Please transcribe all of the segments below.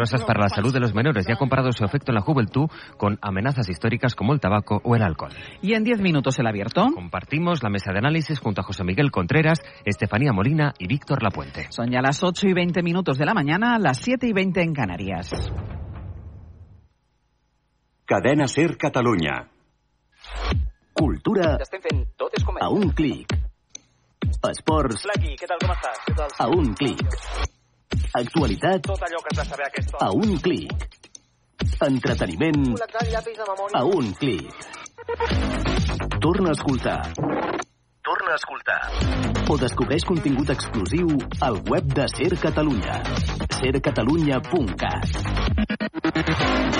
peligrosas para la salud de los menores y ha comparado su efecto en la juventud con amenazas históricas como el tabaco o el alcohol. Y en 10 minutos el abierto. Compartimos la mesa de análisis junto a José Miguel Contreras, Estefanía Molina y Víctor Lapuente. Son ya las 8 y 20 minutos de la mañana, las 7 y 20 en Canarias. Cadena Ser Catalunya. Cultura a un clic. Esports a un clic. Actualitat Tot allò que has de saber a aquesta a un clic. Entreteniment a un clic. Torna a escoltar. Torna a escoltar. O descobreix contingut exclusiu al web de Ser Catalunya. sercatalunya.cat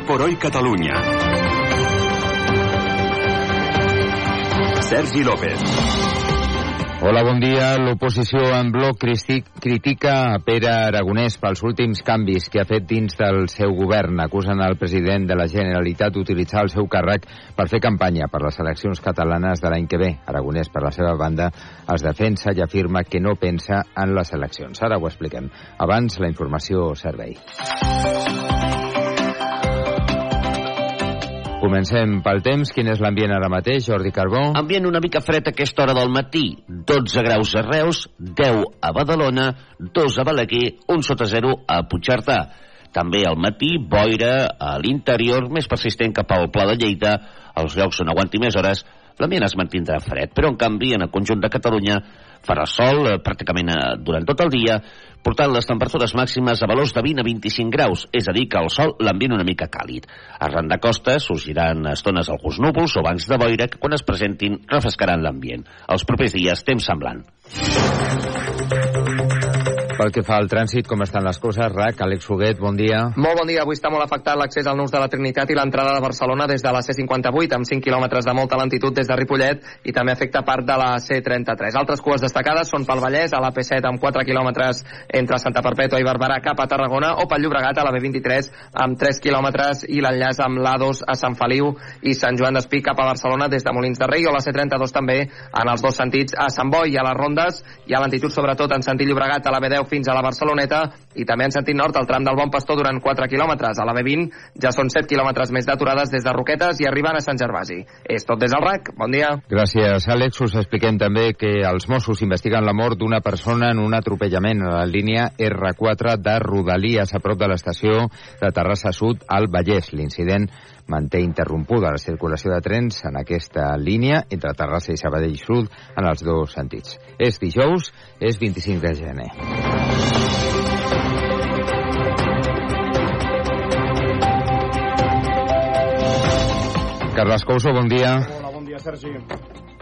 Hoy por hoy Catalunya. Sergi López. Hola, bon dia. L'oposició en bloc critic, critica a Pere Aragonès pels últims canvis que ha fet dins del seu govern. Acusen el president de la Generalitat d'utilitzar el seu càrrec per fer campanya per les eleccions catalanes de l'any que ve. Aragonès, per la seva banda, es defensa i afirma que no pensa en les eleccions. Ara ho expliquem. Abans, la informació servei. Comencem pel temps. Quin és l'ambient ara mateix, Jordi Carbó? Ambient una mica fred a aquesta hora del matí. 12 graus a Reus, 10 a Badalona, 2 a Balaguer, 1 sota 0 a Puigcerdà. També al matí, boira a l'interior, més persistent cap al Pla de Lleida, als llocs on aguanti més hores, l'ambient es mantindrà fred, però en canvi en el conjunt de Catalunya farà sol eh, pràcticament eh, durant tot el dia, portant les temperatures màximes a valors de 20 a 25 graus, és a dir, que el sol l'ambient una mica càlid. Arran de costa sorgiran estones alguns núvols o bancs de boira que quan es presentin refrescaran l'ambient. Els propers dies, temps semblant. Pel que fa al trànsit, com estan les coses? RAC, Àlex Foguet, bon dia. Molt bon dia. Avui està molt afectat l'accés al Nus de la Trinitat i l'entrada de Barcelona des de la C58, amb 5 quilòmetres de molta lentitud des de Ripollet i també afecta part de la C33. Altres cues destacades són pel Vallès, a la P7 amb 4 quilòmetres entre Santa Perpètua i Barberà cap a Tarragona o pel Llobregat a la B23 amb 3 quilòmetres i l'enllaç amb l'A2 a Sant Feliu i Sant Joan d'Espí cap a Barcelona des de Molins de Rei o la C32 també en els dos sentits a Sant Boi i a les Rondes hi ha lentitud sobretot en sentit Llobregat a la B10 fins a la Barceloneta i també en sentit nord al tram del Bon Pastor durant 4 quilòmetres. A la B20 ja són 7 quilòmetres més d'aturades des de Roquetes i arribant a Sant Gervasi. És tot des del RAC. Bon dia. Gràcies, Àlex. Us expliquem també que els Mossos investiguen la mort d'una persona en un atropellament a la línia R4 de Rodalies a prop de l'estació de Terrassa Sud al Vallès. L'incident manté interrompuda la circulació de trens en aquesta línia entre Terrassa i Sabadell Sud en els dos sentits. És dijous, és 25 de gener. Carles Couso, bon dia. Hola, bon dia, Sergi.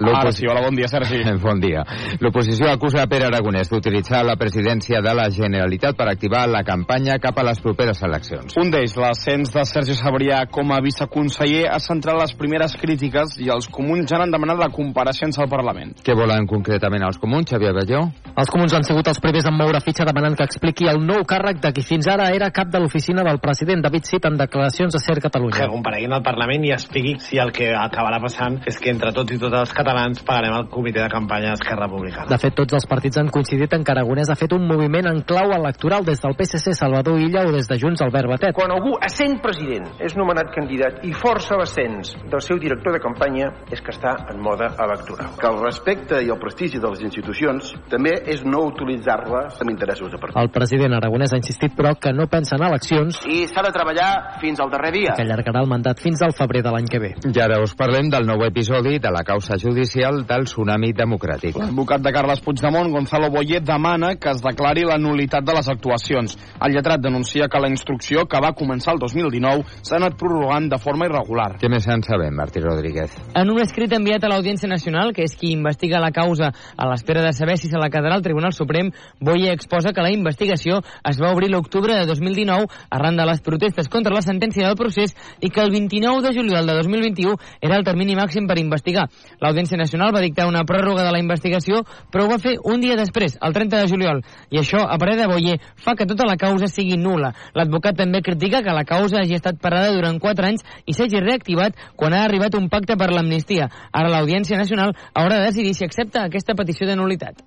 Ara sí, hola, bon dia, Sergi. Bon dia. L'oposició acusa a Pere Aragonès d'utilitzar la presidència de la Generalitat per activar la campanya cap a les properes eleccions. Un d'ells, l'ascens de Sergi Sabrià com a viceconseller, ha centrat les primeres crítiques i els comuns ja han demanat la compareixença al Parlament. Què volen concretament els comuns, Xavier Balló? Els comuns han sigut els primers en moure fitxa demanant que expliqui el nou càrrec de qui fins ara era cap de l'oficina del president David Cid en declaracions a Ser Catalunya. que compareguin al Parlament i expliqui si el que acabarà passant és que entre tots i totes els catalans pagarem el comitè de campanya d'Esquerra Republicana. De fet, tots els partits han coincidit en que Aragonès ha fet un moviment en clau electoral des del PSC Salvador Illa o des de Junts Albert Batet. Quan algú, essent president, és nomenat candidat i força l'ascens del seu director de campanya, és que està en moda electoral. Que el respecte i el prestigi de les institucions també és no utilitzar-les amb interessos de partit. El president Aragonès ha insistit, però, que no pensa en eleccions I s'ha de treballar fins al darrer dia. que allargarà el mandat fins al febrer de l'any que ve. I ara us parlem del nou episodi de la causa judicial judicial del tsunami democràtic. L'advocat de Carles Puigdemont, Gonzalo Boyer, demana que es declari la nulitat de les actuacions. El lletrat denuncia que la instrucció, que va començar el 2019, s'ha anat prorrogant de forma irregular. Què més en sabem, Martí Rodríguez? En un escrit enviat a l'Audiència Nacional, que és qui investiga la causa a l'espera de saber si se la quedarà el Tribunal Suprem, Boyer exposa que la investigació es va obrir l'octubre de 2019 arran de les protestes contra la sentència del procés i que el 29 de juliol de 2021 era el termini màxim per investigar. L'Audiència Nacional va dictar una pròrroga de la investigació, però ho va fer un dia després, el 30 de juliol, i això, a parer de Boyer, fa que tota la causa sigui nula. L'advocat també critica que la causa hagi estat parada durant 4 anys i s'hagi reactivat quan ha arribat un pacte per l'amnistia. Ara l'Audiència Nacional haurà de decidir si accepta aquesta petició de nulitat.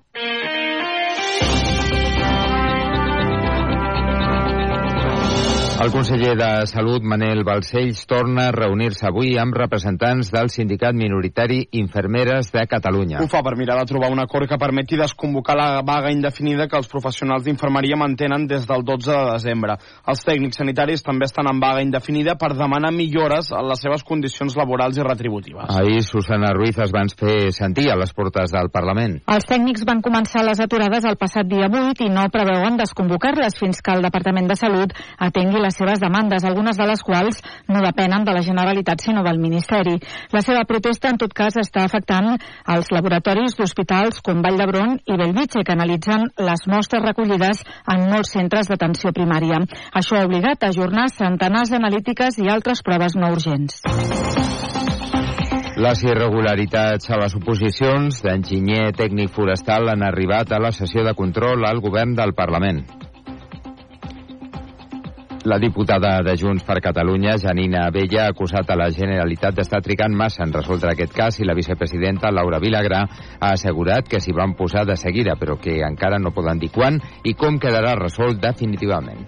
El conseller de Salut, Manel Balcells, torna a reunir-se avui amb representants del sindicat minoritari Infermeres de Catalunya. Ho fa per mirar de trobar un acord que permeti desconvocar la vaga indefinida que els professionals d'infermeria mantenen des del 12 de desembre. Els tècnics sanitaris també estan en vaga indefinida per demanar millores en les seves condicions laborals i retributives. Ahir Susana Ruiz es van fer sentir a les portes del Parlament. Els tècnics van començar les aturades el passat dia 8 i no preveuen desconvocar-les fins que el Departament de Salut atengui les seves demandes, algunes de les quals no depenen de la Generalitat sinó del Ministeri. La seva protesta, en tot cas, està afectant els laboratoris d'hospitals com Vall d'Hebron i Bellvitge, que analitzen les mostres recollides en molts centres d'atenció primària. Això ha obligat a ajornar centenars d'analítiques i altres proves no urgents. Les irregularitats a les oposicions d'enginyer tècnic forestal han arribat a la sessió de control al govern del Parlament. La diputada de Junts per Catalunya, Janina Abella, ha acusat a la Generalitat d'estar trigant massa en resoldre aquest cas i la vicepresidenta Laura Vilagrà ha assegurat que s'hi van posar de seguida, però que encara no poden dir quan i com quedarà resolt definitivament.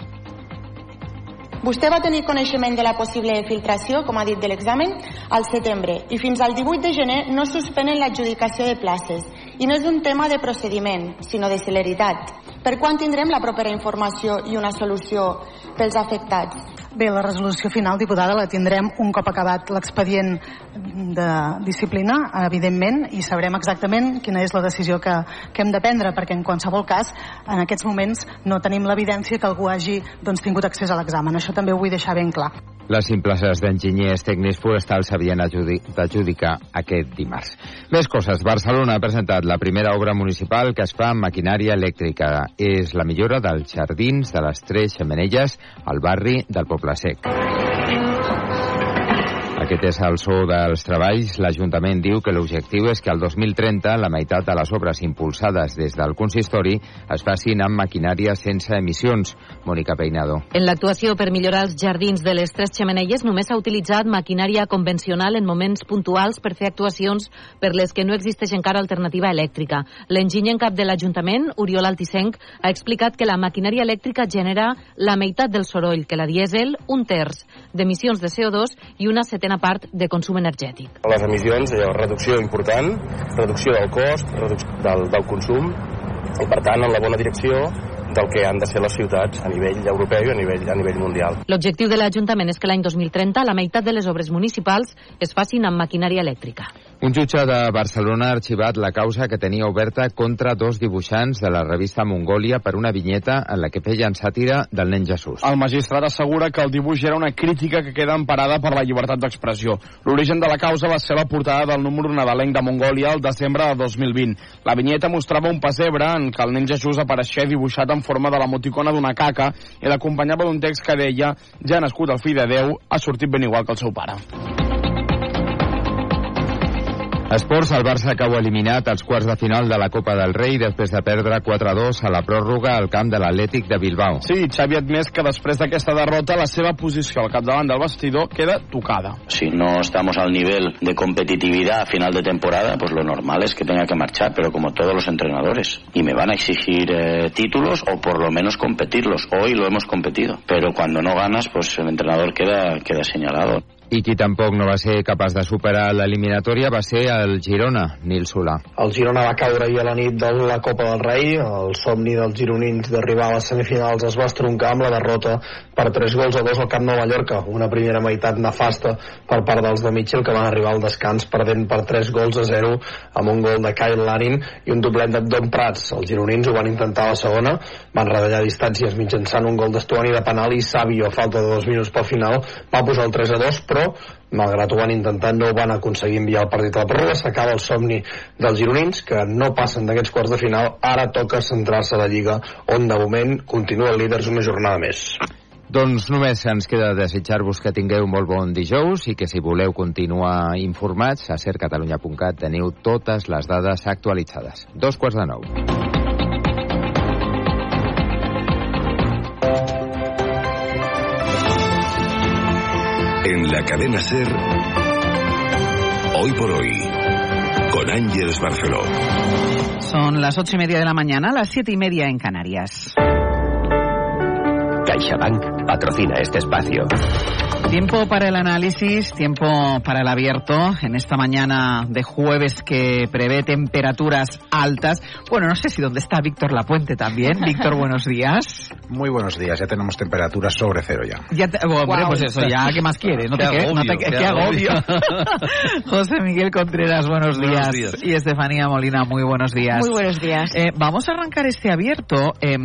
Vostè va tenir coneixement de la possible filtració, com ha dit, de l'examen al setembre i fins al 18 de gener no suspenen l'adjudicació de places. I no és un tema de procediment, sinó de celeritat. Per quan tindrem la propera informació i una solució pels afectats? Bé, la resolució final, diputada, la tindrem un cop acabat l'expedient de disciplina, evidentment, i sabrem exactament quina és la decisió que, que hem de prendre, perquè en qualsevol cas, en aquests moments, no tenim l'evidència que algú hagi doncs, tingut accés a l'examen. Això també ho vull deixar ben clar. Les places d'enginyers tècnics forestals s'havien d'adjudicar aquest dimarts. Més coses. Barcelona ha presentat la primera obra municipal que es fa amb maquinària elèctrica. És la millora dels jardins de les Tres Xemenelles al barri del Poble Coplasec. Aquest és el so dels treballs. L'Ajuntament diu que l'objectiu és que el 2030 la meitat de les obres impulsades des del consistori es facin amb maquinària sense emissions. Mònica Peinado. En l'actuació per millorar els jardins de les tres xemeneies només s'ha utilitzat maquinària convencional en moments puntuals per fer actuacions per les que no existeix encara alternativa elèctrica. L'enginyer en cap de l'Ajuntament, Oriol Altisenc, ha explicat que la maquinària elèctrica genera la meitat del soroll que la dièsel, un terç d'emissions de CO2 i una setena part de consum energètic. Les emissions, allò, reducció important, reducció del cost, reducció del, del consum, i per tant en la bona direcció del que han de ser les ciutats a nivell europeu i a nivell, a nivell mundial. L'objectiu de l'Ajuntament és que l'any 2030 la meitat de les obres municipals es facin amb maquinària elèctrica. Un jutge de Barcelona ha arxivat la causa que tenia oberta contra dos dibuixants de la revista Mongòlia per una vinyeta en la que feien sàtira del nen Jesús. El magistrat assegura que el dibuix era una crítica que queda emparada per la llibertat d'expressió. L'origen de la causa va ser la portada del número nadalenc de Mongòlia el desembre de 2020. La vinyeta mostrava un pessebre en què el nen Jesús apareixia dibuixat en forma de l'emoticona d'una caca i l'acompanyava d'un text que deia ja ha nascut el fill de Déu, ha sortit ben igual que el seu pare. Esports, el Barça cau eliminat als quarts de final de la Copa del Rei després de perdre 4-2 a la pròrroga al camp de l'Atlètic de Bilbao. Sí, Xavi ha admès que després d'aquesta derrota la seva posició al capdavant del vestidor queda tocada. Si no estamos al nivel de competitividad a final de temporada, pues lo normal es que tenga que marchar, pero como todos los entrenadores. Y me van a exigir eh, títulos o por lo menos competirlos. Hoy lo hemos competido, pero cuando no ganas, pues el entrenador queda, queda señalado. I qui tampoc no va ser capaç de superar l'eliminatòria va ser el Girona, Nil Solà. El Girona va caure ahir a la nit de la Copa del Rei. El somni dels gironins d'arribar a les semifinals es va estroncar amb la derrota per 3 gols a 2 al Camp Nou Mallorca. Una primera meitat nefasta per part dels de Mitchell que van arribar al descans perdent per 3 gols a 0 amb un gol de Kyle Larin i un doblet de Don Prats. Els gironins ho van intentar a la segona, van retallar distàncies mitjançant un gol d'Estuani de penal i Savio, a falta de dos minuts pel final, va posar el 3 a 2, però malgrat ho van intentar no van aconseguir enviar el partit a la pròrroga s'acaba el somni dels gironins que no passen d'aquests quarts de final ara toca centrar-se a la Lliga on de moment continuen líders una jornada més doncs només ens queda desitjar-vos que tingueu molt bon dijous i que si voleu continuar informats a sercatalunya.cat teniu totes les dades actualitzades. Dos quarts de nou. La cadena Ser, hoy por hoy, con Ángeles Barceló. Son las ocho y media de la mañana, las siete y media en Canarias. CaixaBank patrocina este espacio. Tiempo para el análisis, tiempo para el abierto en esta mañana de jueves que prevé temperaturas altas. Bueno, no sé si dónde está Víctor Lapuente también. Víctor, buenos días. Muy buenos días, ya tenemos temperaturas sobre cero ya. Ya te- Guau. pues eso, ya, ¿qué más quieres? No Qué te, que- no te- agobio, qué qué agobio. José Miguel Contreras, buenos Buenos días. días. Y Estefanía Molina, muy buenos días. Muy buenos días. Eh, vamos a arrancar este abierto. Eh,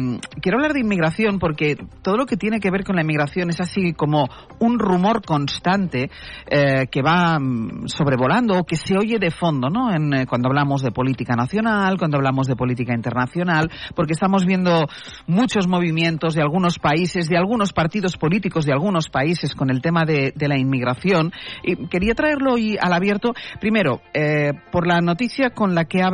quiero hablar de inmigración porque todo lo que tiene que ver con la inmigración es así como un rumor constante eh, que va mm, sobrevolando o que se oye de fondo, ¿no? En, eh, cuando hablamos de política nacional, cuando hablamos de política internacional, porque estamos viendo muchos movimientos de algunos países, de algunos partidos políticos de algunos países con el tema de, la inmigración. Y quería traerlo hoy al abierto, primero, eh, por la noticia con la que abre